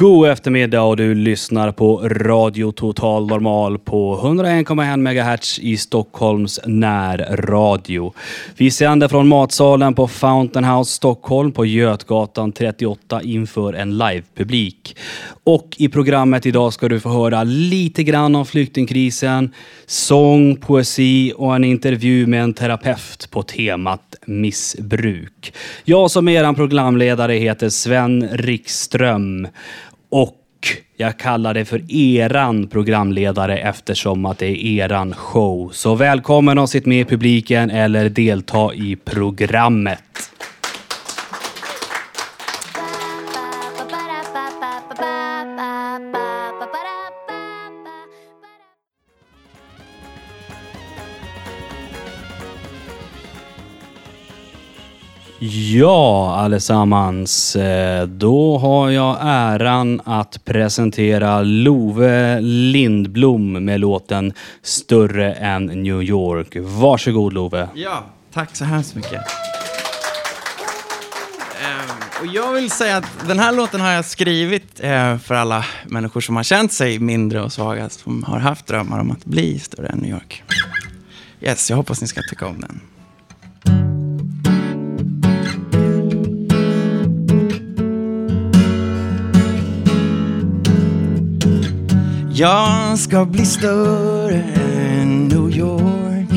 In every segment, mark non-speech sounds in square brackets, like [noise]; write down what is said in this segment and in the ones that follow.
God eftermiddag och du lyssnar på Radio Total Normal på 101,1 MHz i Stockholms närradio. Vi sänder från matsalen på Fountain House Stockholm på Götgatan 38 inför en livepublik. Och i programmet idag ska du få höra lite grann om flyktingkrisen, sång, poesi och en intervju med en terapeut på temat missbruk. Jag som är er programledare heter Sven Rikström och jag kallar det för eran programledare eftersom att det är eran show. Så välkommen att sitta med i publiken eller delta i programmet. Ja, allesammans. Eh, då har jag äran att presentera Love Lindblom med låten Större än New York. Varsågod Love. Ja, tack så hemskt mycket. Ehm, och jag vill säga att den här låten har jag skrivit eh, för alla människor som har känt sig mindre och svaga, som har haft drömmar om att bli större än New York. Yes, jag hoppas ni ska tycka om den. Jag ska bli större än New York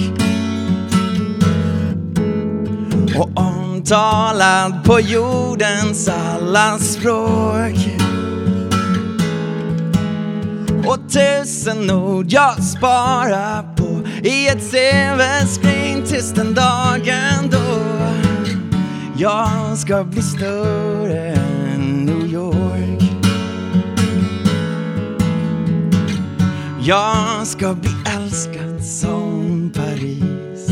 och omtalad på jordens alla språk. Och tusen ord jag sparar på i ett CV-screen tills den dagen då jag ska bli större Jag ska bli älskad som Paris.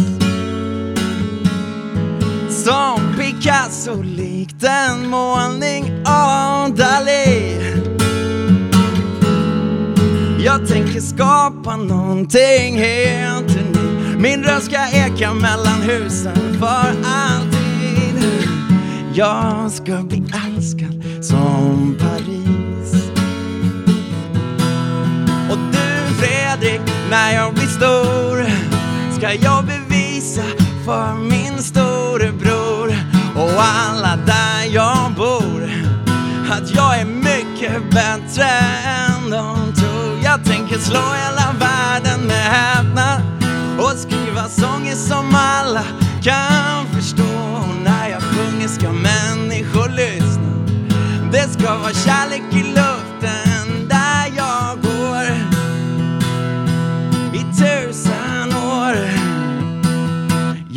Som Picasso likt en målning av Dalí. Jag tänker skapa någonting helt unikt. Min röst ska eka mellan husen för alltid. Jag ska bli älskad som Paris. När jag blir stor ska jag bevisa för min storebror och alla där jag bor att jag är mycket bättre än de tror. Jag tänker slå hela världen med häpnad och skriva sånger som alla kan förstå. Och när jag sjunger ska människor lyssna. Det ska vara kärlek i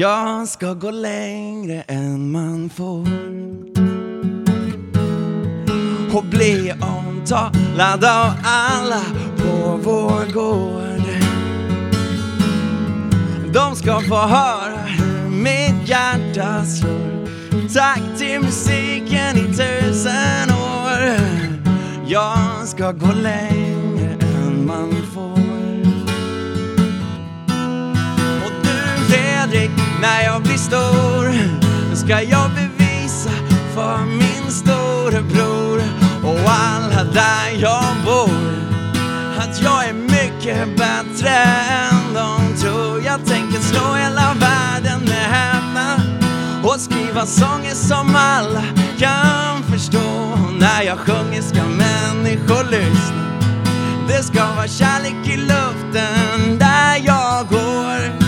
Jag ska gå längre än man får och bli omtalad av alla på vår gård. De ska få höra hur mitt hjärta slår. Tack till musiken i tusen år. Jag ska gå längre än man får. När jag blir stor ska jag bevisa för min storebror och alla där jag bor att jag är mycket bättre än de tror. Jag tänker slå hela världen med henne och skriva sånger som alla kan förstå. När jag sjunger ska människor lyssna. Det ska vara kärlek i luften där jag går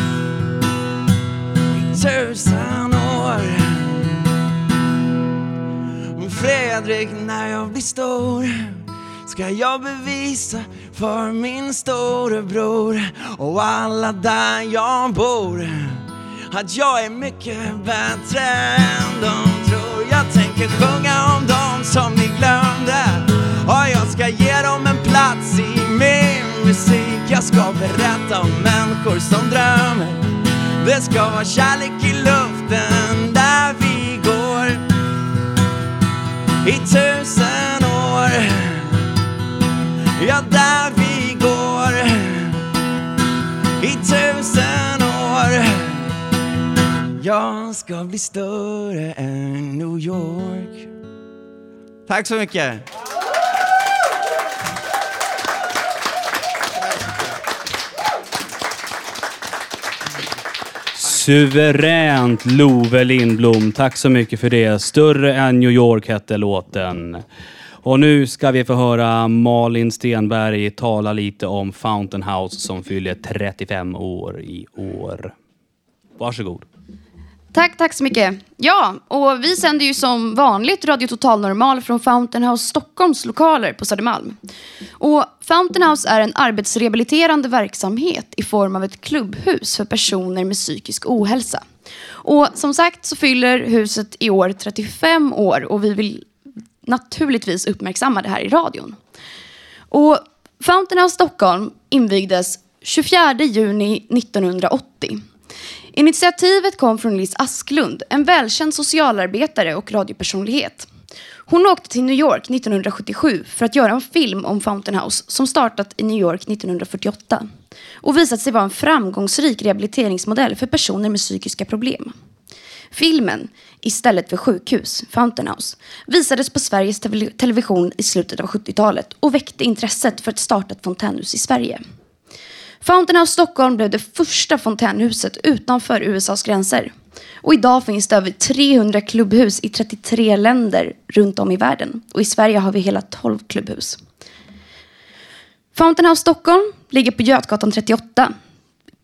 tusen år. Fredrik, när jag blir stor ska jag bevisa för min storebror och alla där jag bor att jag är mycket bättre än de tror. Jag tänker sjunga om dem som ni glömde och jag ska ge dem en plats i min musik. Jag ska berätta om människor som drömmer. Det ska vara kärlek i luften där vi går i tusen år. Ja, där vi går i tusen år. Jag ska bli större än New York. Tack så mycket. Suveränt Love Lindblom. Tack så mycket för det. Större än New York hette låten. Och nu ska vi få höra Malin Stenberg tala lite om Fountain House som fyller 35 år i år. Varsågod. Tack, tack så mycket. Ja, och vi sänder ju som vanligt Radio Total Normal från Fountain House Stockholms lokaler på Södermalm. Och Fountain House är en arbetsrehabiliterande verksamhet i form av ett klubbhus för personer med psykisk ohälsa. Och som sagt så fyller huset i år 35 år och vi vill naturligtvis uppmärksamma det här i radion. Och Fountain House Stockholm invigdes 24 juni 1980. Initiativet kom från Liz Asklund, en välkänd socialarbetare och radiopersonlighet. Hon åkte till New York 1977 för att göra en film om Fountain House som startat i New York 1948 och visat sig vara en framgångsrik rehabiliteringsmodell för personer med psykiska problem. Filmen, Istället för sjukhus, Fountain House, visades på Sveriges television i slutet av 70-talet och väckte intresset för att starta ett fontänhus i Sverige. Fountain House Stockholm blev det första fontänhuset utanför USAs gränser. Och idag finns det över 300 klubbhus i 33 länder runt om i världen. Och i Sverige har vi hela 12 klubbhus. Fountain House Stockholm ligger på Götgatan 38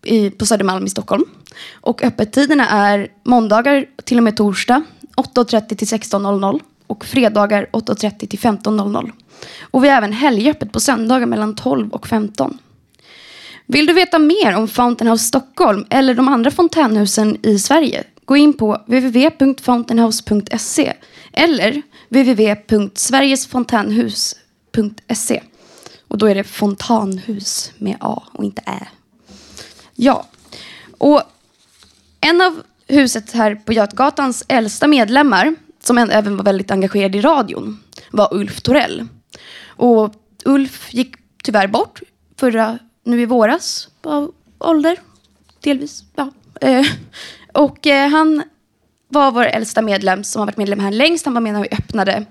i, på Södermalm i Stockholm. Och öppettiderna är måndagar till och med torsdag 8.30 till 16.00 och fredagar 8.30 till 15.00. Och vi har även helgöppet på söndagar mellan 12 och 15. Vill du veta mer om Fountain House Stockholm eller de andra fontänhusen i Sverige? Gå in på www.fountainhouse.se eller www.sverigesfontänhus.se. Och då är det fontanhus med A och inte Ä. Ja, och en av huset här på Götgatans äldsta medlemmar, som även var väldigt engagerad i radion, var Ulf Torell. Och Ulf gick tyvärr bort förra, nu i våras, av ålder, delvis. Ja. Eh, och eh, han var vår äldsta medlem som har varit medlem här längst. Han var med när vi öppnade.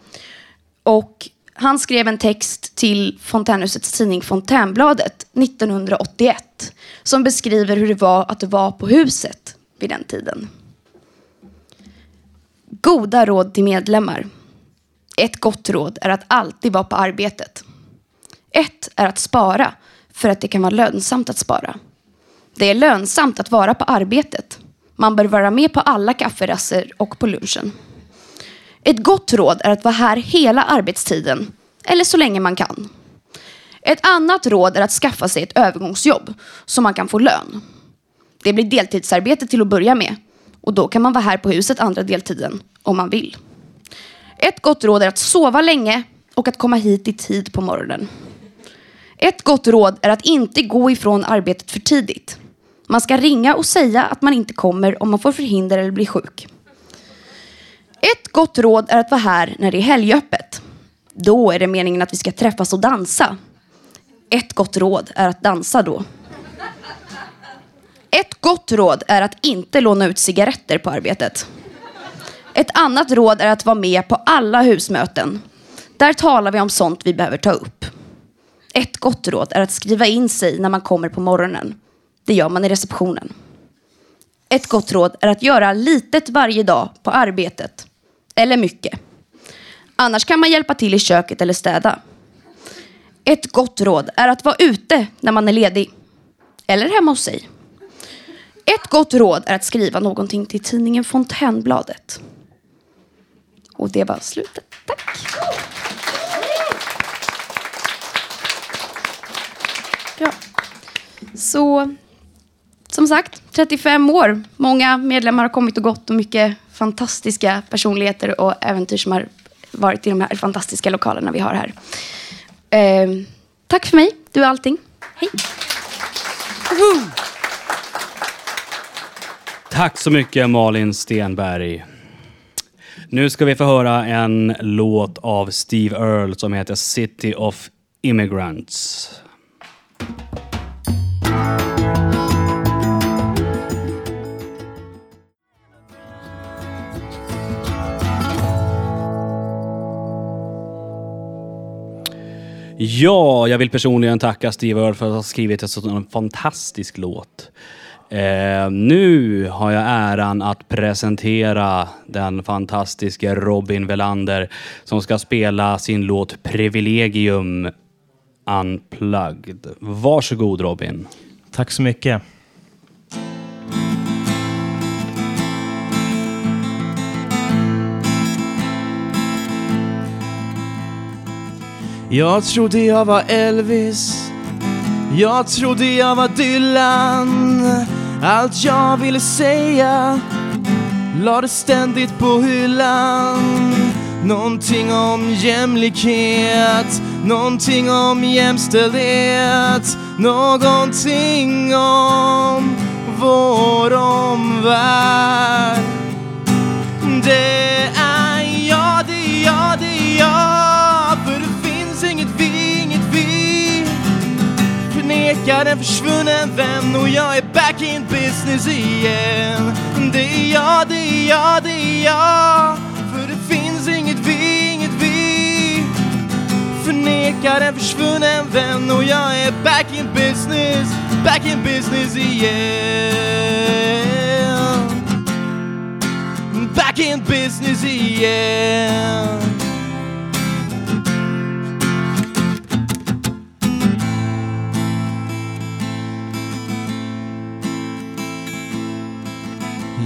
Och han skrev en text till Fontänhusets tidning Fontänbladet 1981 som beskriver hur det var att vara på huset vid den tiden. Goda råd till medlemmar. Ett gott råd är att alltid vara på arbetet. Ett är att spara för att det kan vara lönsamt att spara. Det är lönsamt att vara på arbetet. Man bör vara med på alla kafferaster och på lunchen. Ett gott råd är att vara här hela arbetstiden, eller så länge man kan. Ett annat råd är att skaffa sig ett övergångsjobb, så man kan få lön. Det blir deltidsarbete till att börja med, och då kan man vara här på huset andra deltiden, om man vill. Ett gott råd är att sova länge och att komma hit i tid på morgonen. Ett gott råd är att inte gå ifrån arbetet för tidigt. Man ska ringa och säga att man inte kommer om man får förhinder eller blir sjuk. Ett gott råd är att vara här när det är helgöppet. Då är det meningen att vi ska träffas och dansa. Ett gott råd är att dansa då. Ett gott råd är att inte låna ut cigaretter på arbetet. Ett annat råd är att vara med på alla husmöten. Där talar vi om sånt vi behöver ta upp. Ett gott råd är att skriva in sig när man kommer på morgonen. Det gör man i receptionen. Ett gott råd är att göra litet varje dag på arbetet. Eller mycket. Annars kan man hjälpa till i köket eller städa. Ett gott råd är att vara ute när man är ledig. Eller hemma hos sig. Ett gott råd är att skriva någonting till tidningen Fontänbladet. Och det var slutet. Tack. Ja. Så som sagt, 35 år. Många medlemmar har kommit och gått och mycket fantastiska personligheter och äventyr som har varit i de här fantastiska lokalerna vi har här. Eh, tack för mig. Du är allting. Hej. Tack så mycket Malin Stenberg. Nu ska vi få höra en låt av Steve Earle som heter City of Immigrants. Ja, jag vill personligen tacka Steve Earle för att ha skrivit en sån fantastisk låt. Eh, nu har jag äran att presentera den fantastiska Robin Velander som ska spela sin låt Privilegium Unplugged. Varsågod Robin. Tack så mycket. Jag trodde jag var Elvis. Jag trodde jag var Dylan. Allt jag ville säga lade ständigt på hyllan. Någonting om jämlikhet Någonting om jämställdhet Någonting om vår omvärld. Det Förnekar en försvunnen vän och jag är back in business igen. Det är jag, det är jag, det är jag. För det finns inget vi, inget vi. Förnekar en försvunnen vän och jag är back in business, back in business igen. Back in business igen.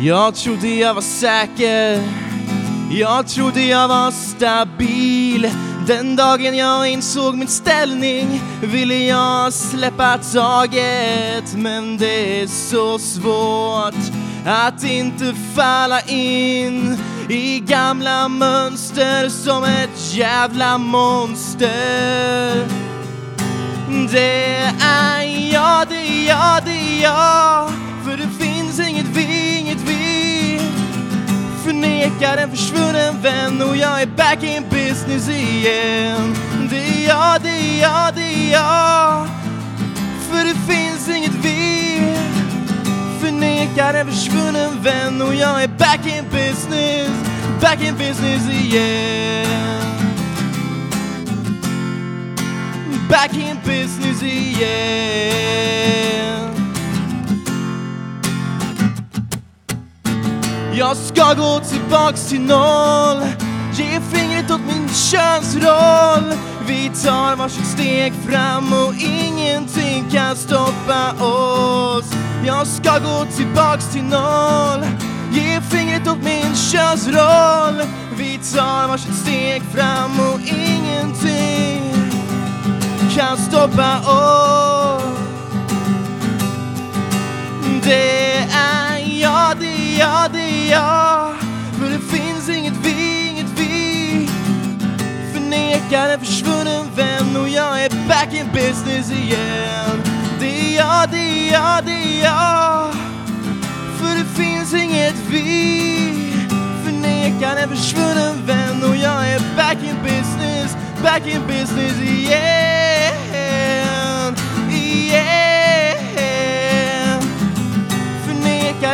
Jag trodde jag var säker. Jag trodde jag var stabil. Den dagen jag insåg min ställning ville jag släppa taget. Men det är så svårt att inte falla in i gamla mönster som ett jävla monster. Det är jag, det är jag, det är jag För det finns inget vi, Förnekar en försvunnen vän och jag är back in business igen. Det är jag, det är jag, det är jag. För det finns inget vi. Förnekar en försvunnen vän och jag är back in business. Back in business igen. Back in business igen. Jag ska gå tillbaks till noll. Ge fingret åt min könsroll. Vi tar varsitt steg fram och ingenting kan stoppa oss. Jag ska gå tillbaks till noll. Ge fingret åt min könsroll. Vi tar varsitt steg fram och ingenting kan stoppa oss. Det är jag, det är jag, det är jag För det finns inget vi, inget vi Förnekar. En försvunnen vän och jag är back in business igen. Det är jag, det är jag, det är jag För det finns inget vi Förnekar. En försvunnen vän och jag är back in business Back in business igen. Igen.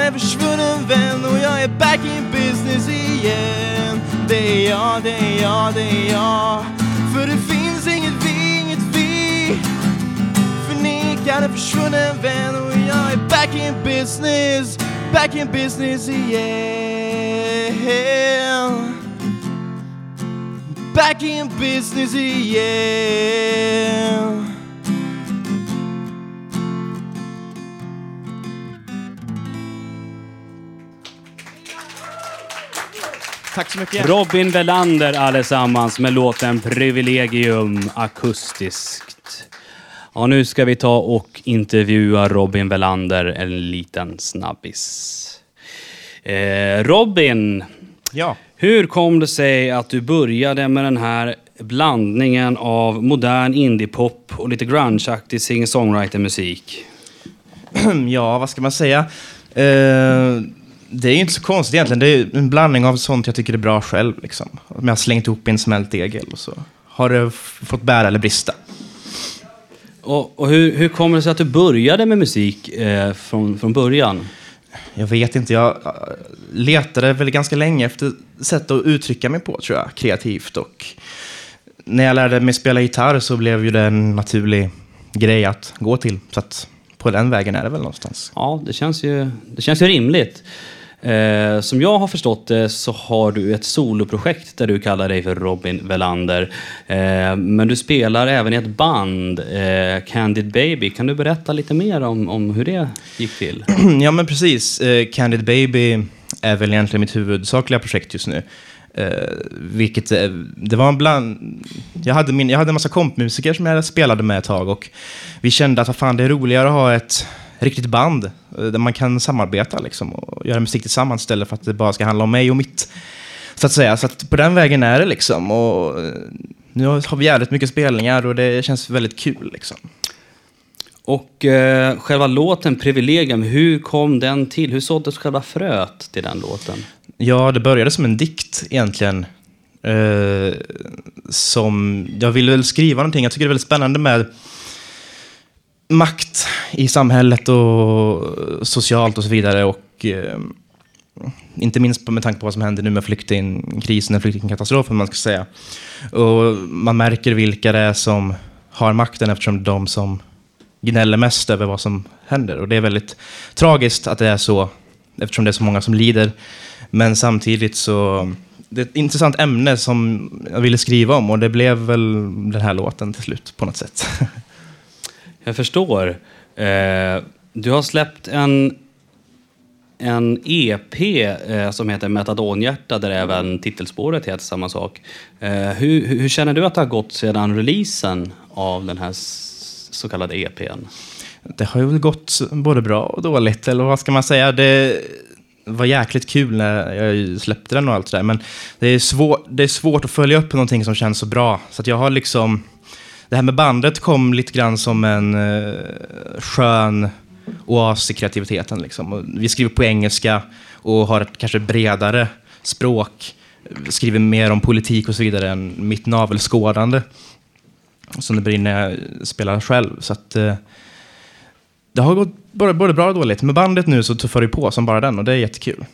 Förnekar försvunnen vän och jag är back in business igen. Det är jag, det är jag, det är jag. För det finns inget vi, inget vi. Förnekar en försvunnen vän och jag är back in business Back in business igen. Back in business igen. Tack så mycket. Robin Velander allesammans med låten Privilegium akustiskt. Ja, nu ska vi ta och intervjua Robin Velander en liten snabbis. Eh, Robin, Ja. hur kom det sig att du började med den här blandningen av modern indiepop och lite grungeaktig singer-songwriter-musik? [clears throat] ja, vad ska man säga? Eh, det är ju inte så konstigt egentligen. Det är en blandning av sånt jag tycker är bra själv. Liksom. Om jag har slängt ihop i en smält degel och så har det fått bära eller brista. Och, och hur, hur kommer det sig att du började med musik eh, från, från början? Jag vet inte, jag eh, letade väl ganska länge efter sätt att uttrycka mig på, tror jag, kreativt. Och när jag lärde mig spela gitarr så blev ju det en naturlig grej att gå till. Så att på den vägen är det väl någonstans. Ja, det känns ju, det känns ju rimligt. Eh, som jag har förstått det så har du ett soloprojekt där du kallar dig för Robin Velander. Eh, men du spelar även i ett band, eh, Candid Baby. Kan du berätta lite mer om, om hur det gick till? [clears throat] ja, men precis. Eh, Candid Baby är väl egentligen mitt huvudsakliga projekt just nu. Eh, vilket, eh, det var en bland... Jag hade, min, jag hade en massa kompmusiker som jag spelade med ett tag och vi kände att vad fan, det är roligare att ha ett riktigt band eh, där man kan samarbeta liksom, och göra musik tillsammans istället för att det bara ska handla om mig och mitt. Så att säga. Så att på den vägen är det liksom. Och, eh, nu har vi jävligt mycket spelningar och det känns väldigt kul. Liksom. Och eh, själva låten Privilegium, hur kom den till? Hur såddes själva fröet till den låten? Ja, det började som en dikt egentligen. Eh, som, jag ville väl skriva någonting. Jag tycker det är väldigt spännande med makt i samhället och socialt och så vidare. Och eh, inte minst med tanke på vad som händer nu med flyktingkrisen, flyktingkatastrofen man ska säga. Och man märker vilka det är som har makten eftersom det är de som gnäller mest över vad som händer. Och det är väldigt tragiskt att det är så, eftersom det är så många som lider. Men samtidigt så, det är ett intressant ämne som jag ville skriva om och det blev väl den här låten till slut på något sätt. [laughs] Jag förstår. Eh, du har släppt en, en EP eh, som heter Metadonhjärta där även titelspåret heter samma sak. Eh, hur, hur känner du att det har gått sedan releasen av den här så kallade EPn? Det har ju väl gått både bra och dåligt, eller vad ska man säga? Det var jäkligt kul när jag släppte den och allt det där, men det är, svår, det är svårt att följa upp någonting som känns så bra. Så att jag har liksom... Det här med bandet kom lite grann som en eh, skön oas i kreativiteten. Liksom. Och vi skriver på engelska och har ett kanske bredare språk. Skriver mer om politik och så vidare än mitt navelskådande. Som det blir när jag spelar själv. Så att, eh, det har gått både, både bra och dåligt. Med bandet nu så tuffar det på som bara den och det är jättekul.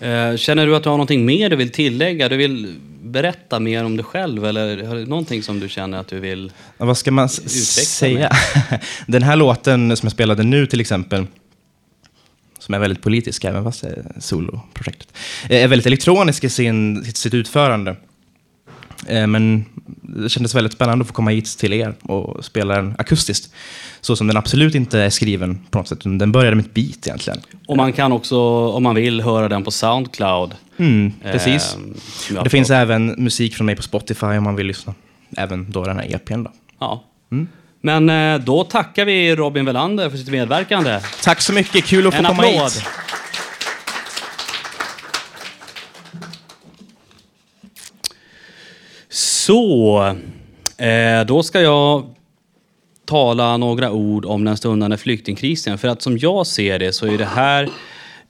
Eh, känner du att du har någonting mer du vill tillägga? Du vill berätta mer om dig själv eller har du någonting som du känner att du vill? Ja, Vad ska man säga? [laughs] Den här låten som jag spelade nu till exempel, som är väldigt politisk även fast det är soloprojektet, är väldigt elektronisk i sin, sitt utförande. Eh, Men det kändes väldigt spännande att få komma hit till er och spela den akustiskt. Så som den absolut inte är skriven på något sätt. Den började med ett beat egentligen. Och man kan också, om man vill, höra den på Soundcloud. Mm, precis. Eh, det finns även musik från mig på Spotify om man vill lyssna. Även då den här EPn då. Ja. Men eh, då tackar vi Robin Velander för sitt medverkande. Tack så mycket, kul att få En komma applåd! hit. Så, eh, då ska jag tala några ord om den stundande flyktingkrisen. För att som jag ser det så är det här,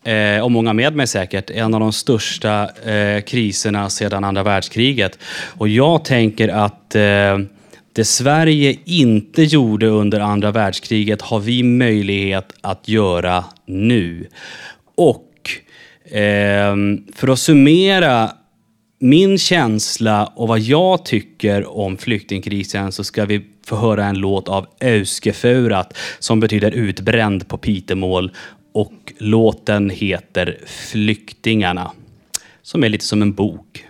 eh, och många med mig säkert, en av de största eh, kriserna sedan andra världskriget. Och jag tänker att eh, det Sverige inte gjorde under andra världskriget har vi möjlighet att göra nu. Och eh, för att summera min känsla och vad jag tycker om flyktingkrisen så ska vi få höra en låt av Euskefurat som betyder utbränd på pitemål och låten heter Flyktingarna som är lite som en bok.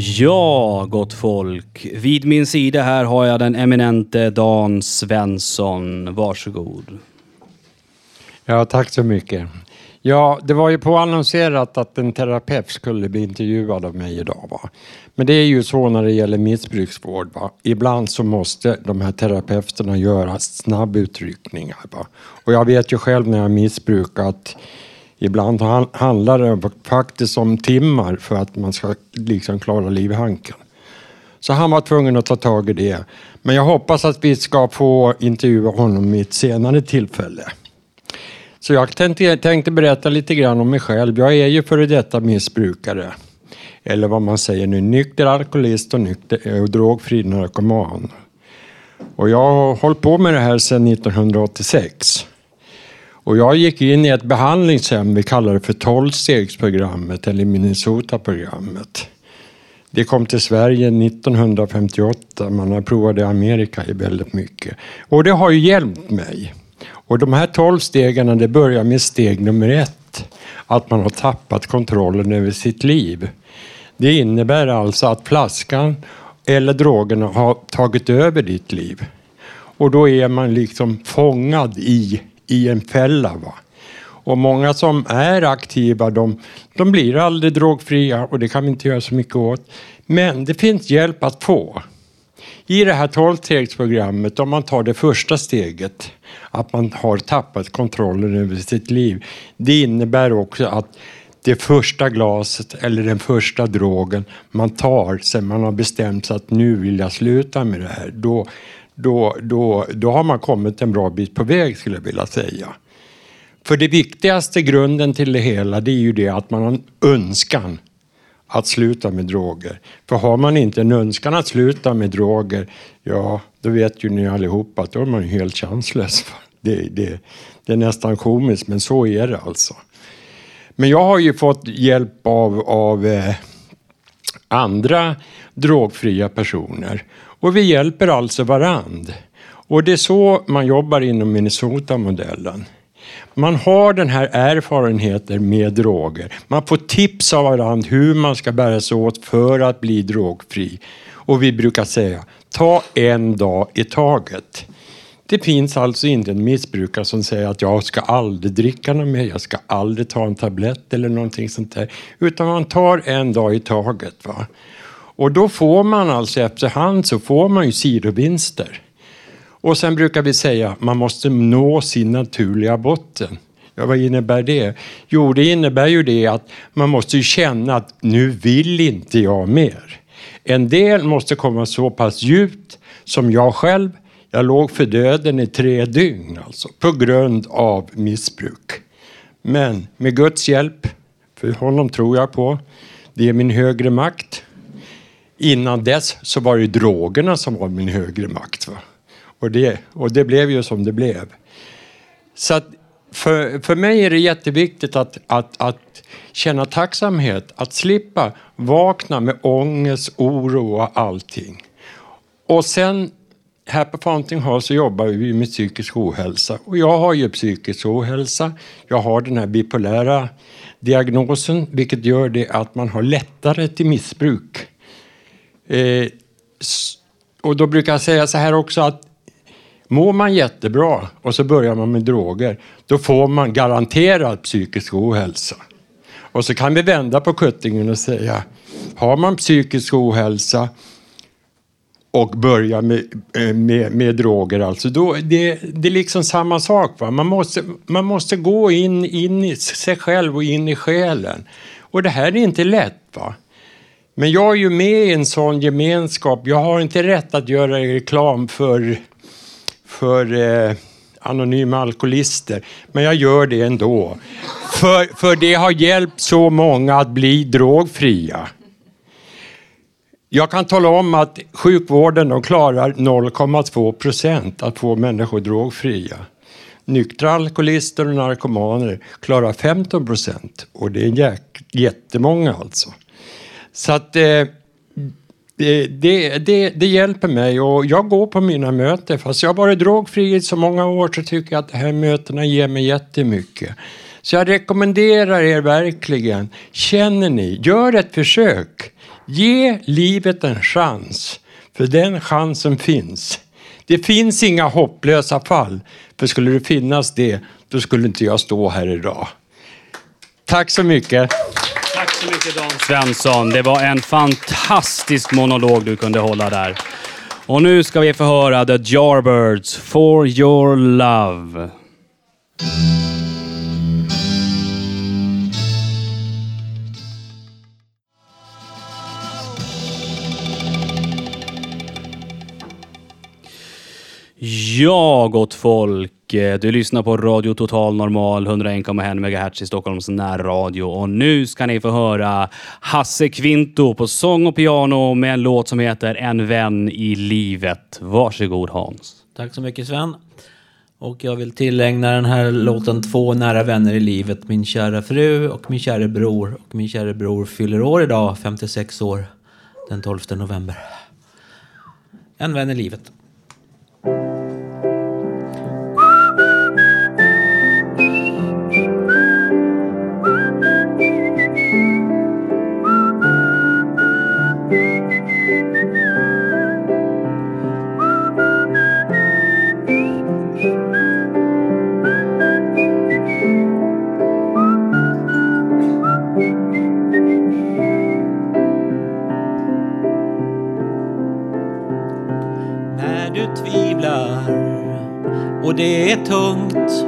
Ja, gott folk. Vid min sida här har jag den eminente Dan Svensson. Varsågod. Ja, tack så mycket. Ja, det var ju påannonserat att en terapeut skulle bli intervjuad av mig idag. Va? Men det är ju så när det gäller missbruksvård. Va? Ibland så måste de här terapeuterna göra snabbutryckningar. Va? Och jag vet ju själv när jag missbrukat Ibland handlar det faktiskt om timmar för att man ska liksom klara livhanken. Så han var tvungen att ta tag i det. Men jag hoppas att vi ska få intervjua honom i ett senare tillfälle. Så jag tänkte, tänkte berätta lite grann om mig själv. Jag är ju före detta missbrukare. Eller vad man säger nu, nykter alkoholist och, nykter, eh, och drogfri narkoman. Och jag har hållit på med det här sedan 1986. Och jag gick in i ett behandlingshem, vi kallar det för 12-stegsprogrammet eller Minnesota-programmet. Det kom till Sverige 1958, man har provat det i Amerika i väldigt mycket. Och det har ju hjälpt mig. Och de här 12 stegen, det börjar med steg nummer ett. Att man har tappat kontrollen över sitt liv. Det innebär alltså att flaskan eller drogerna har tagit över ditt liv. Och då är man liksom fångad i, i en fälla. Va? Och många som är aktiva, de, de blir aldrig drogfria och det kan vi inte göra så mycket åt. Men det finns hjälp att få. I det här 12-stegsprogrammet, om man tar det första steget, att man har tappat kontrollen över sitt liv, det innebär också att det första glaset eller den första drogen man tar sen man har bestämt sig att nu vill jag sluta med det här, då, då, då, då har man kommit en bra bit på väg skulle jag vilja säga. För det viktigaste grunden till det hela, det är ju det att man har en önskan att sluta med droger. För har man inte en önskan att sluta med droger, ja, då vet ju ni allihopa att då är man ju helt chanslös. [laughs] Det, det, det är nästan komiskt, men så är det alltså. Men jag har ju fått hjälp av, av eh, andra drogfria personer. Och vi hjälper alltså varandra. Och det är så man jobbar inom Minnesota-modellen. Man har den här erfarenheten med droger. Man får tips av varandra hur man ska bära sig åt för att bli drogfri. Och vi brukar säga, ta en dag i taget. Det finns alltså inte en missbrukare som säger att jag ska aldrig dricka något mer, jag ska aldrig ta en tablett eller någonting sånt där. Utan man tar en dag i taget. Va? Och då får man alltså efterhand så får man ju sidovinster. Och sen brukar vi säga att man måste nå sin naturliga botten. Ja, vad innebär det? Jo, det innebär ju det att man måste känna att nu vill inte jag mer. En del måste komma så pass djupt som jag själv. Jag låg för döden i tre dygn alltså, på grund av missbruk. Men med Guds hjälp, för honom tror jag på, det är min högre makt. Innan dess så var det drogerna som var min högre makt. Va? Och, det, och det blev ju som det blev. Så att för, för mig är det jätteviktigt att, att, att känna tacksamhet, att slippa vakna med ångest, oro och allting. Och sen här på Fountain Hall så jobbar vi med psykisk ohälsa. Och jag har ju psykisk ohälsa. Jag har den här bipolära diagnosen, vilket gör det att man har lättare till missbruk. Eh, och då brukar jag säga så här också att mår man jättebra och så börjar man med droger, då får man garanterad psykisk ohälsa. Och så kan vi vända på kuttingen och säga, har man psykisk ohälsa och börjar med, eh, med, med droger, alltså, då, det, det är liksom samma sak. Va? Man, måste, man måste gå in, in i sig själv och in i själen. Och det här är inte lätt. va men jag är ju med i en sån gemenskap. Jag har inte rätt att göra reklam för, för eh, anonyma alkoholister, men jag gör det ändå. För, för det har hjälpt så många att bli drogfria. Jag kan tala om att sjukvården de klarar 0,2 procent att få människor drogfria. Nyktra alkoholister och narkomaner klarar 15 procent och det är jättemånga alltså. Så att eh, det, det, det, det hjälper mig och jag går på mina möten. Fast jag har varit drogfri i så många år så tycker jag att de här mötena ger mig jättemycket. Så jag rekommenderar er verkligen, känner ni, gör ett försök. Ge livet en chans, för den chansen finns. Det finns inga hopplösa fall, för skulle det finnas det, då skulle inte jag stå här idag. Tack så mycket mycket Don Svensson. Det var en fantastisk monolog du kunde hålla där. Och nu ska vi få höra The Jarbirds, For Your Love. Ja, gott folk. Eh, du lyssnar på Radio Total Normal 101,1 MHz i Stockholms närradio. Och nu ska ni få höra Hasse Kvinto på sång och piano med en låt som heter En vän i livet. Varsågod Hans. Tack så mycket Sven. Och jag vill tillägna den här låten två nära vänner i livet. Min kära fru och min kära bror. Och min kära bror fyller år idag, 56 år, den 12 november. En vän i livet. Det är tungt.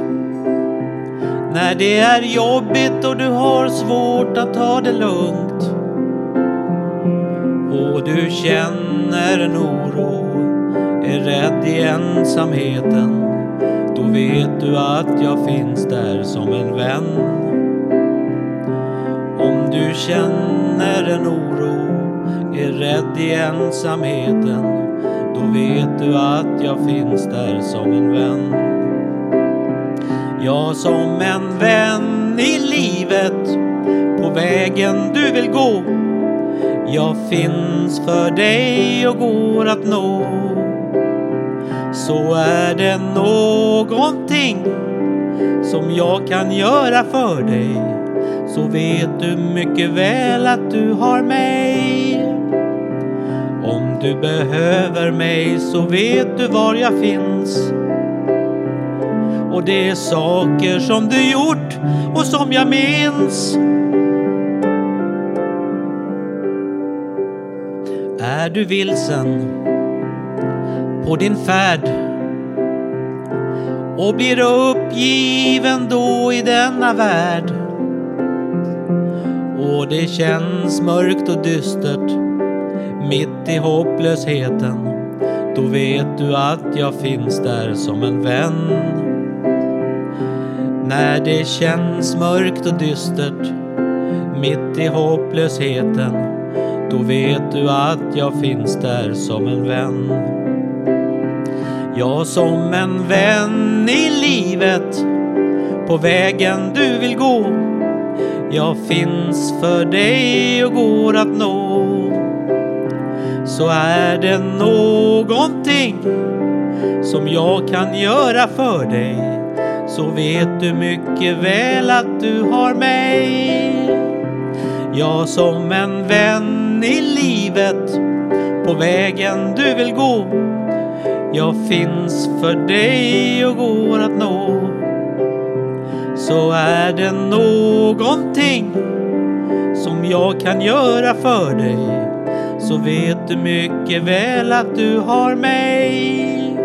När det är jobbigt och du har svårt att ta det lugnt. Och du känner en oro, är rädd i ensamheten. Då vet du att jag finns där som en vän. Om du känner en oro, är rädd i ensamheten då vet du att jag finns där som en vän. Ja, som en vän i livet på vägen du vill gå. Jag finns för dig och går att nå. Så är det någonting som jag kan göra för dig så vet du mycket väl att du har mig. Du behöver mig så vet du var jag finns. Och det är saker som du gjort och som jag minns. Är du vilsen på din färd och blir uppgiven då i denna värld och det känns mörkt och dystert mitt i hopplösheten då vet du att jag finns där som en vän. När det känns mörkt och dystert mitt i hopplösheten då vet du att jag finns där som en vän. Ja, som en vän i livet på vägen du vill gå. Jag finns för dig och går att nå. Så är det någonting som jag kan göra för dig så vet du mycket väl att du har mig. Ja, som en vän i livet på vägen du vill gå. Jag finns för dig och går att nå. Så är det någonting som jag kan göra för dig så vet du mycket väl att du har mig.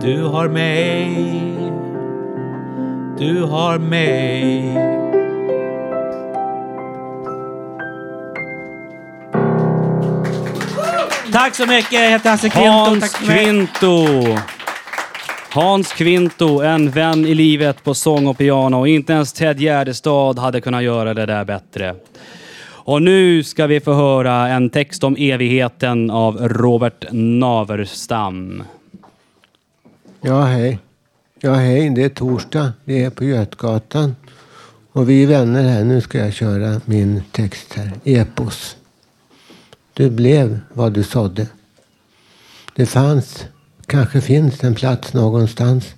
Du har mig. Du har mig. Tack så mycket, jag heter Hasse Kvinto. Hans. Kvinto. Hans Kvinto, en vän i livet på sång och piano. Inte ens Ted Gärdestad hade kunnat göra det där bättre. Och nu ska vi få höra en text om evigheten av Robert Naverstam. Ja, hej. Ja, hej. Det är torsdag. Vi är på Götgatan. Och vi är vänner här. Nu ska jag köra min text här. Epos. Du blev vad du sådde. Det fanns, kanske finns en plats någonstans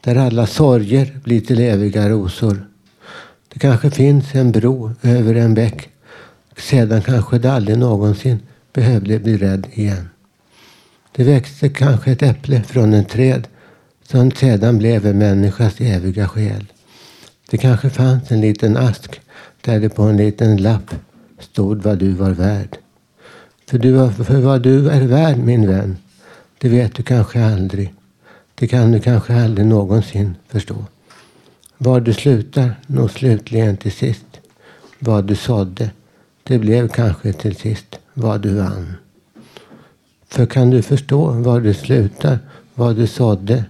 där alla sorger blir till eviga rosor. Det kanske finns en bro över en bäck. Sedan kanske det aldrig någonsin behövde bli rädd igen. Det växte kanske ett äpple från en träd som sedan blev en människas eviga själ. Det kanske fanns en liten ask där det på en liten lapp stod vad du var värd. För, du, för vad du är värd, min vän, det vet du kanske aldrig. Det kan du kanske aldrig någonsin förstå. Var du slutar, nå slutligen till sist. Vad du sådde, det blev kanske till sist vad du vann. För kan du förstå var du slutar, vad du sådde,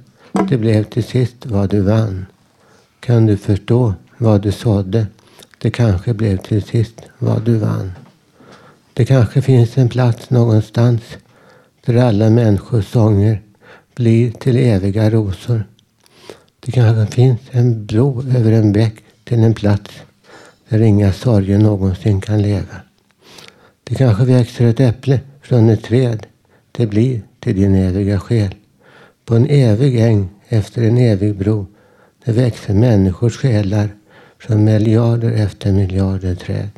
det blev till sist vad du vann. Kan du förstå vad du sådde, det kanske blev till sist vad du vann. Det kanske finns en plats någonstans där alla människors sånger blir till eviga rosor. Det kanske finns en bro över en bäck till en plats där inga sorger någonsin kan leva. Det kanske växer ett äpple från ett träd. Det blir till din eviga själ. På en evig äng efter en evig bro. Där växer människors själar från miljarder efter miljarder träd.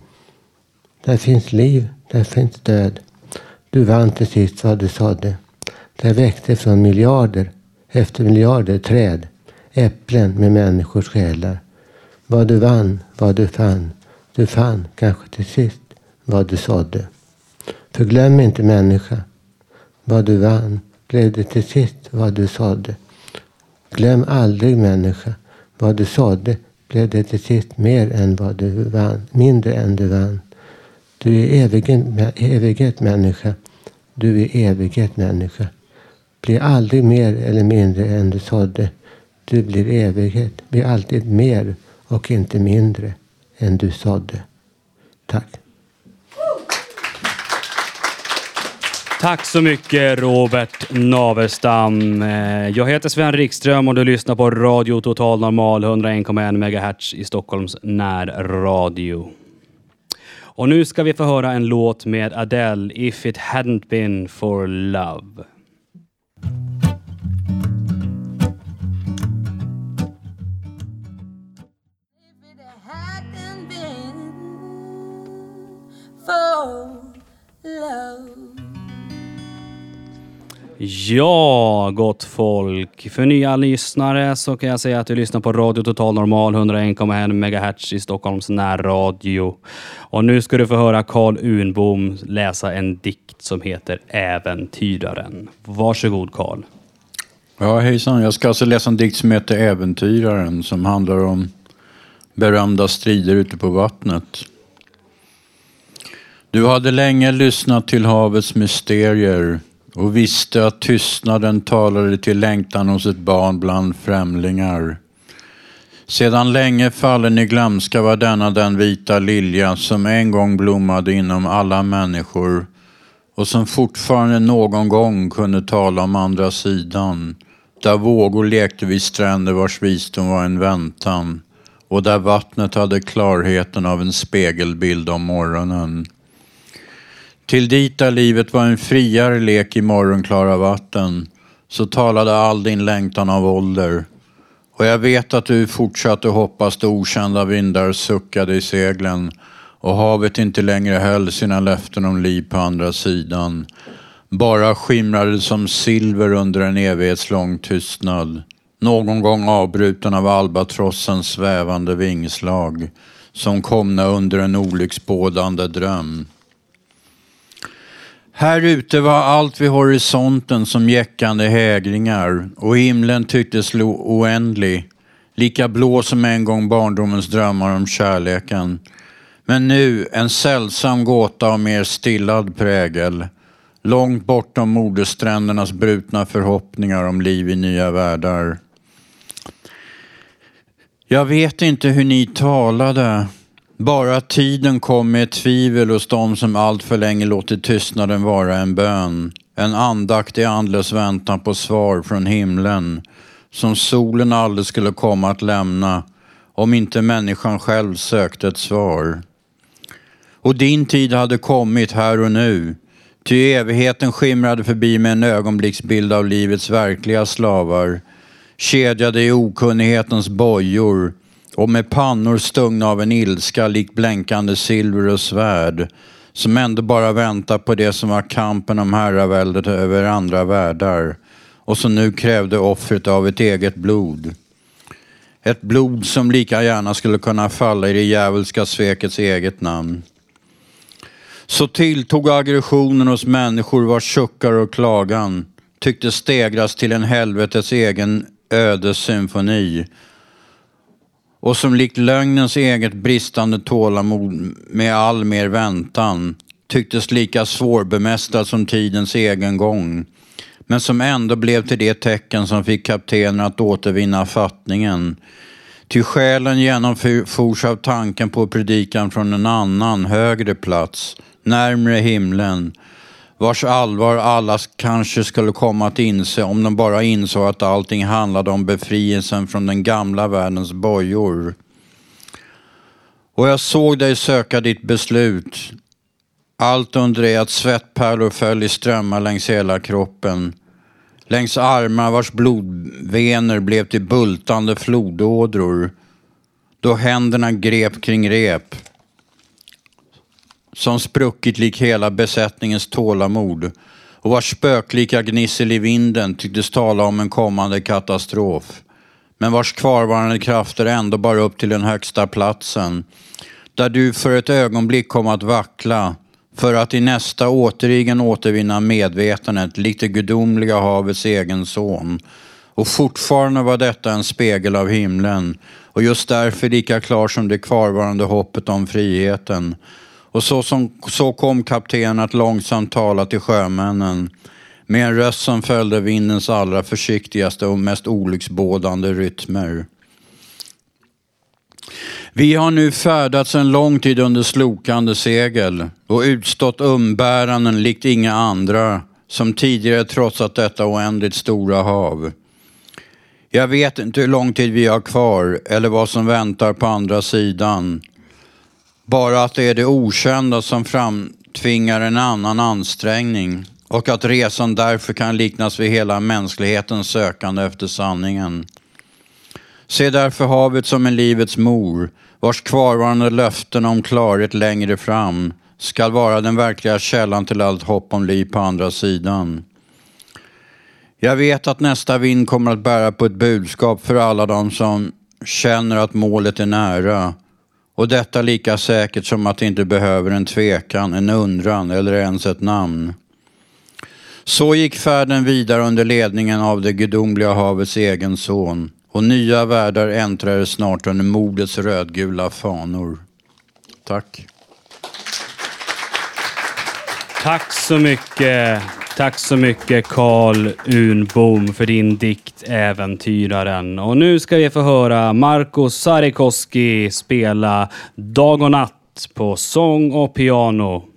Där finns liv, där finns död. Du vann till sist vad du sådde. Där växte från miljarder efter miljarder träd äpplen med människors själar. Vad du vann, vad du fann. Du fann kanske till sist vad du sådde. För glöm inte människa. Vad du vann blev det till sist vad du sådde. Glöm aldrig människa. Vad du sådde blev det till sist mer än vad du vann, mindre än du vann. Du är evighet, evighet människa. Du är evighet människa. Bli aldrig mer eller mindre än du sådde. Du blir evighet. Bli alltid mer och inte mindre än du sådde. Tack. Tack så mycket Robert Navestam. Eh, jag heter Sven Rikström och du lyssnar på Radio Total Normal 101,1 MHz i Stockholms närradio. Och nu ska vi få höra en låt med Adele, If it hadn't been for love. Ja, gott folk. För nya lyssnare så kan jag säga att du lyssnar på Radio Total Normal 101,1 MHz i Stockholms närradio. Och nu ska du få höra Karl Unbom läsa en dikt som heter Äventyraren. Varsågod Karl. Ja, hejsan. Jag ska alltså läsa en dikt som heter Äventyraren som handlar om berömda strider ute på vattnet. Du hade länge lyssnat till havets mysterier och visste att tystnaden talade till längtan hos ett barn bland främlingar. Sedan länge fallen i glömska var denna den vita lilja som en gång blommade inom alla människor och som fortfarande någon gång kunde tala om andra sidan. Där vågor lekte vid stränder vars visdom var en väntan och där vattnet hade klarheten av en spegelbild om morgonen. Till dit där livet var en friare lek i morgonklara vatten så talade all din längtan av ålder. Och jag vet att du fortsatte hoppas då okända vindar suckade i seglen och havet inte längre höll sina löften om liv på andra sidan. Bara skimrade som silver under en evighetslång tystnad. Någon gång avbruten av albatrossens svävande vingslag som komna under en olycksbådande dröm. Här ute var allt vid horisonten som jäckande hägringar och himlen tycktes oändlig, lika blå som en gång barndomens drömmar om kärleken. Men nu en sällsam gåta av mer stillad prägel, långt bortom modersträndernas brutna förhoppningar om liv i nya världar. Jag vet inte hur ni talade, bara tiden kom med tvivel hos dem som allt för länge låtit tystnaden vara en bön. En andaktig andlös väntan på svar från himlen som solen aldrig skulle komma att lämna om inte människan själv sökte ett svar. Och din tid hade kommit här och nu, ty evigheten skimrade förbi med en ögonblicksbild av livets verkliga slavar, kedjade i okunnighetens bojor och med pannor stungna av en ilska likt blänkande silver och svärd som ändå bara väntar på det som var kampen om herraväldet över andra världar och som nu krävde offret av ett eget blod. Ett blod som lika gärna skulle kunna falla i det djävulska svekets eget namn. Så tilltog aggressionen hos människor vars suckar och klagan tyckte stegras till en helvetets egen ödessymfoni och som likt lögnens eget bristande tålamod med all mer väntan tycktes lika svårbemästrad som tidens egen gång men som ändå blev till det tecken som fick kaptenen att återvinna fattningen. Ty själen genomfors av tanken på predikan från en annan, högre plats, närmre himlen, vars allvar alla kanske skulle komma att inse om de bara insåg att allting handlade om befrielsen från den gamla världens bojor. Och jag såg dig söka ditt beslut, allt under det att svettpärlor föll i strömmar längs hela kroppen. Längs armar vars blodvener blev till bultande flodådror. Då händerna grep kring rep. Som spruckit lik hela besättningens tålamod. Och vars spöklika gnissel i vinden tycktes tala om en kommande katastrof. Men vars kvarvarande krafter ändå bar upp till den högsta platsen. Där du för ett ögonblick kom att vackla för att i nästa återigen återvinna medvetandet likt det gudomliga havets egen son. Och fortfarande var detta en spegel av himlen och just därför lika klar som det kvarvarande hoppet om friheten. Och så, som, så kom kaptenen att långsamt tala till sjömännen med en röst som följde vindens allra försiktigaste och mest olycksbådande rytmer. Vi har nu färdats en lång tid under slokande segel och utstått umbäranden likt inga andra som tidigare trotsat detta oändligt stora hav. Jag vet inte hur lång tid vi har kvar eller vad som väntar på andra sidan. Bara att det är det okända som framtvingar en annan ansträngning och att resan därför kan liknas vid hela mänsklighetens sökande efter sanningen. Se därför havet som en livets mor, vars kvarvarande löften om klarhet längre fram skall vara den verkliga källan till allt hopp om liv på andra sidan. Jag vet att nästa vind kommer att bära på ett budskap för alla de som känner att målet är nära. Och detta lika säkert som att det inte behöver en tvekan, en undran eller ens ett namn. Så gick färden vidare under ledningen av det gudomliga havets egen son och nya världar äntrade snart under modets rödgula fanor. Tack. Tack så mycket. Tack så mycket Karl Unbom för din dikt Äventyraren. Och nu ska vi få höra Marko Sarikoski spela Dag och natt på sång och piano.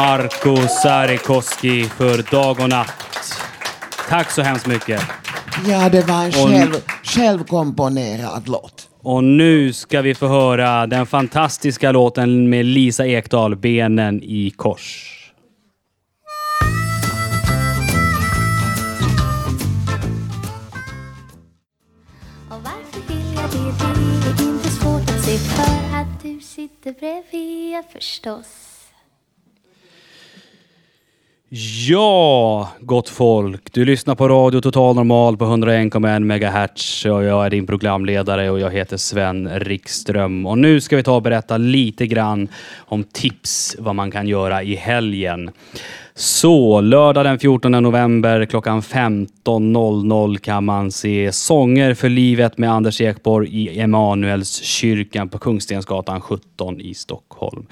Marko Sarikoski för Dag och natt. Tack så hemskt mycket. Ja, det var en själv, självkomponerad låt. Och nu ska vi få höra den fantastiska låten med Lisa Ekdahl, Benen i kors. Och varför vill jag det? Det är inte svårt att se för att du sitter bredvid förstås. Ja, gott folk. Du lyssnar på Radio Total Normal på 101,1 MHz och jag är din programledare och jag heter Sven Rikström. Och nu ska vi ta och berätta lite grann om tips vad man kan göra i helgen. Så, lördag den 14 november klockan 15.00 kan man se Sånger för livet med Anders Ekborg i Emanuelskyrkan på Kungstensgatan 17 i Stockholm.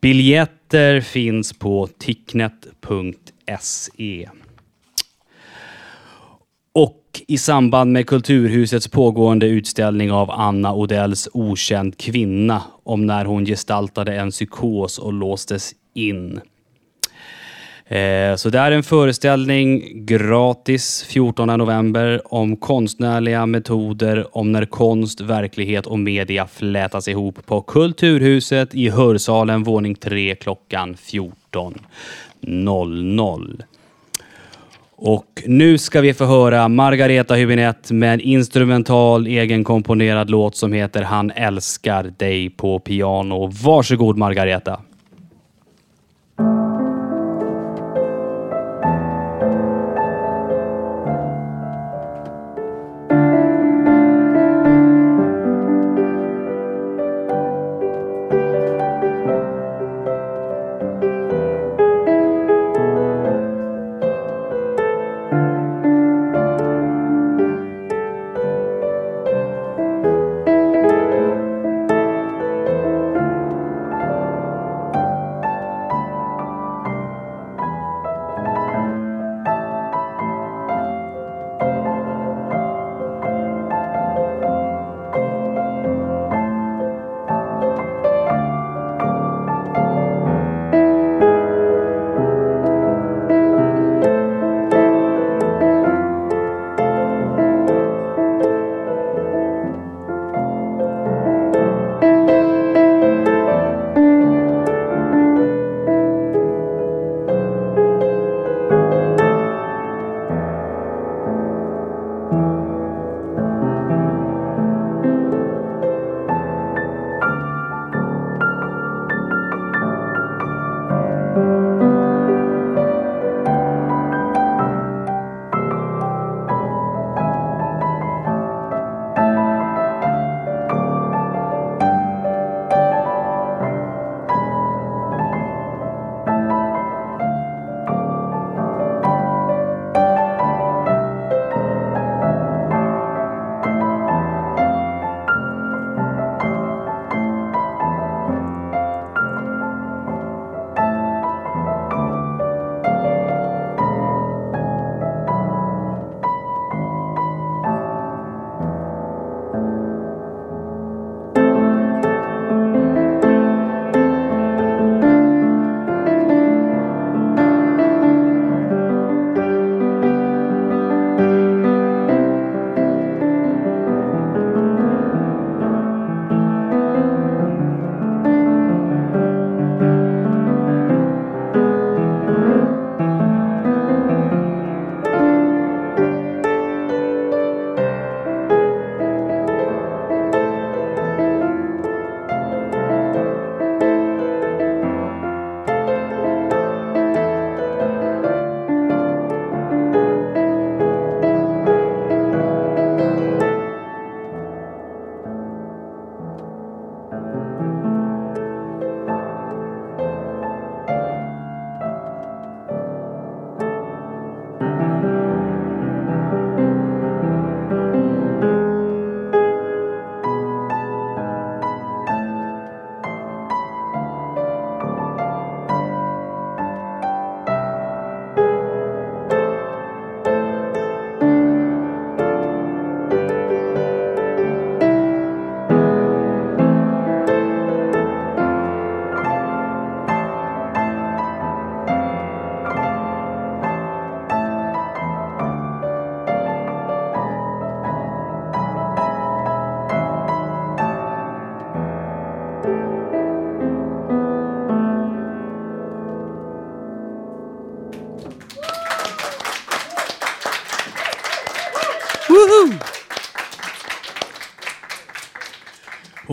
Biljetter finns på ticknet.se. Och i samband med Kulturhusets pågående utställning av Anna Odells Okänd kvinna om när hon gestaltade en psykos och låstes in. Eh, Så det är en föreställning gratis 14 november om konstnärliga metoder om när konst, verklighet och media flätas ihop på Kulturhuset i Hörsalen våning 3 klockan 14.00. Och nu ska vi få höra Margareta Hübinette med en instrumental egenkomponerad låt som heter Han älskar dig på piano. Varsågod Margareta.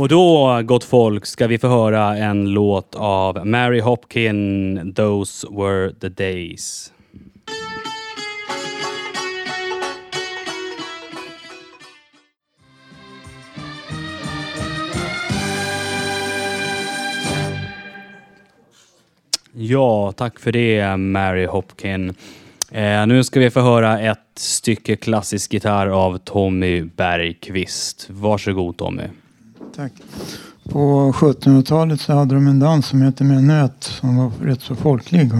Och då, gott folk, ska vi få höra en låt av Mary Hopkin, Those were the days. Ja, tack för det Mary Hopkin. Eh, nu ska vi få höra ett stycke klassisk gitarr av Tommy Bergqvist. Varsågod Tommy. Tack. På 1700-talet så hade de en dans som hette Menuett som var rätt så folklig.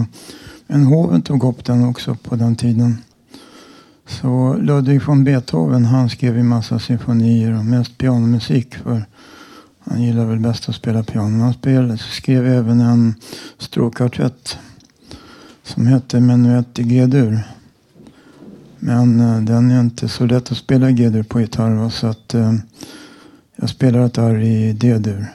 Men hoven tog upp den också på den tiden. Så Ludwig von Beethoven han skrev ju massa symfonier och mest pianomusik för han gillar väl bäst att spela piano. Han spelade, skrev även en stråkkvartett som hette Menuett i G-dur. Men eh, den är inte så lätt att spela G-dur på gitarr va, så att eh, jag spelar ett arr i D-dur.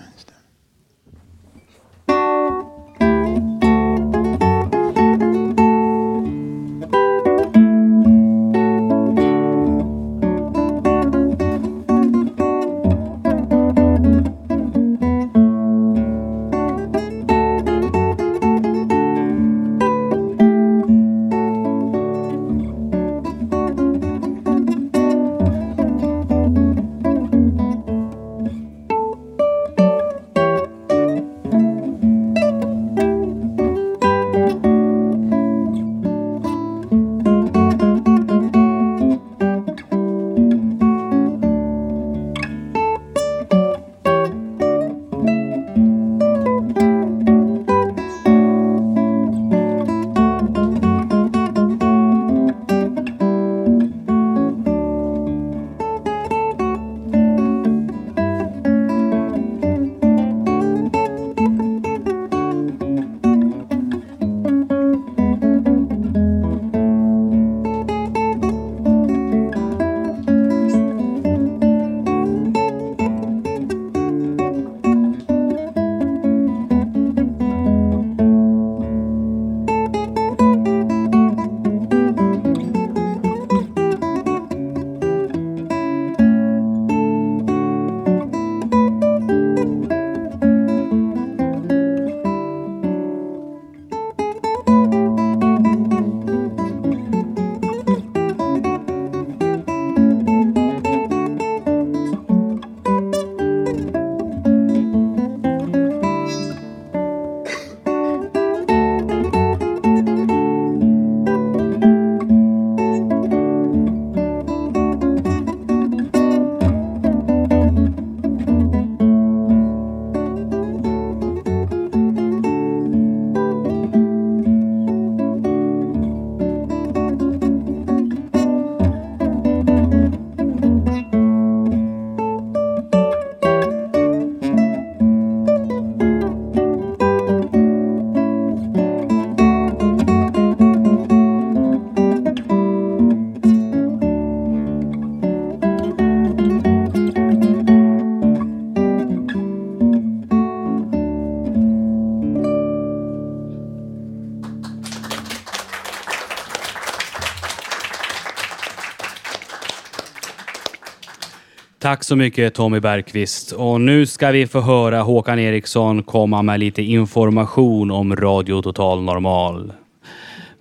Tack så mycket Tommy Bergqvist. Och nu ska vi få höra Håkan Eriksson komma med lite information om Radio Total Normal.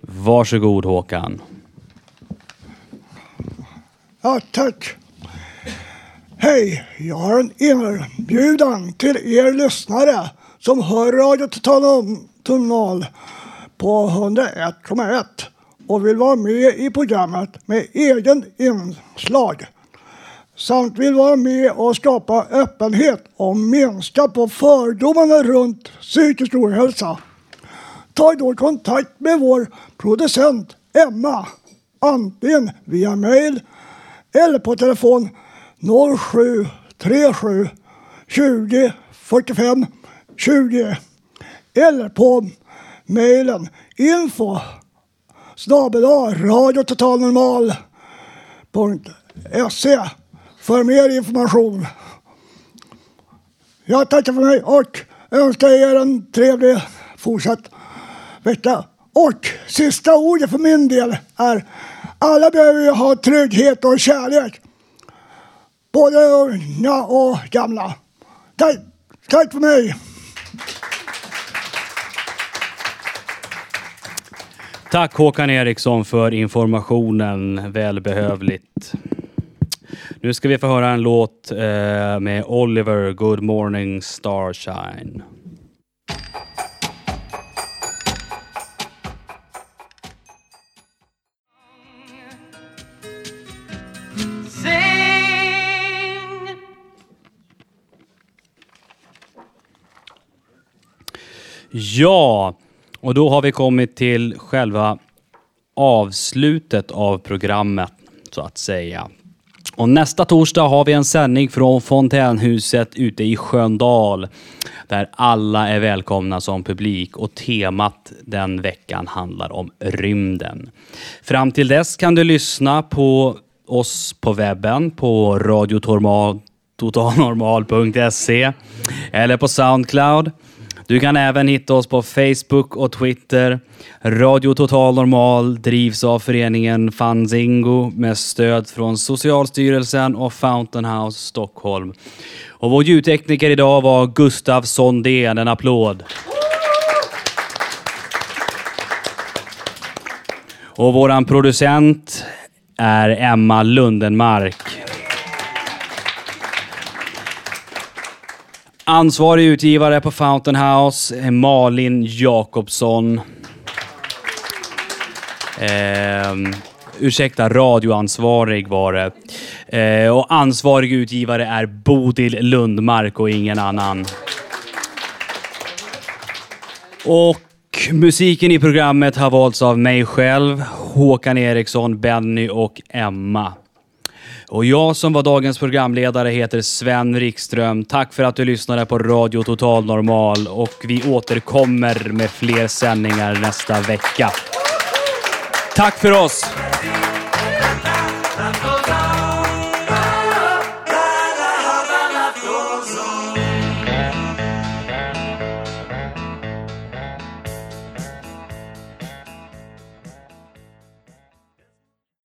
Varsågod Håkan. Ja, tack. Hej, jag har en inbjudan till er lyssnare som hör Radio Total Normal på 101,1 och vill vara med i programmet med egen inslag samt vill vara med och skapa öppenhet och minska på fördomarna runt psykisk ohälsa. Ta då kontakt med vår producent Emma, antingen via mail eller på telefon 0737 20 45 20 eller på mejlen info snabel radiototalnormal.se för mer information. Jag tackar för mig och önskar er en trevlig fortsatt vecka. Och sista ordet för min del är alla behöver ju ha trygghet och kärlek. Både unga och gamla. Tack, tack för mig. Tack Håkan Eriksson för informationen. Välbehövligt. Nu ska vi få höra en låt eh, med Oliver, Good Morning Starshine. Ja, och då har vi kommit till själva avslutet av programmet så att säga. Och nästa torsdag har vi en sändning från Fontänhuset ute i Sköndal där alla är välkomna som publik och temat den veckan handlar om rymden. Fram till dess kan du lyssna på oss på webben på radiotormal.se eller på Soundcloud. Du kan även hitta oss på Facebook och Twitter. Radio Total Normal drivs av föreningen Fanzingo med stöd från Socialstyrelsen och Fountain House Stockholm. Och vår ljudtekniker idag var Gustav Sondén. En applåd. Och våran producent är Emma Lundenmark. Ansvarig utgivare på Fountain House är Malin Jakobsson. Eh, ursäkta, radioansvarig var det. Eh, och ansvarig utgivare är Bodil Lundmark och ingen annan. Och musiken i programmet har valts av mig själv, Håkan Eriksson, Benny och Emma. Och jag som var dagens programledare heter Sven Rikström. Tack för att du lyssnade på Radio Total Normal och vi återkommer med fler sändningar nästa vecka. Tack för oss!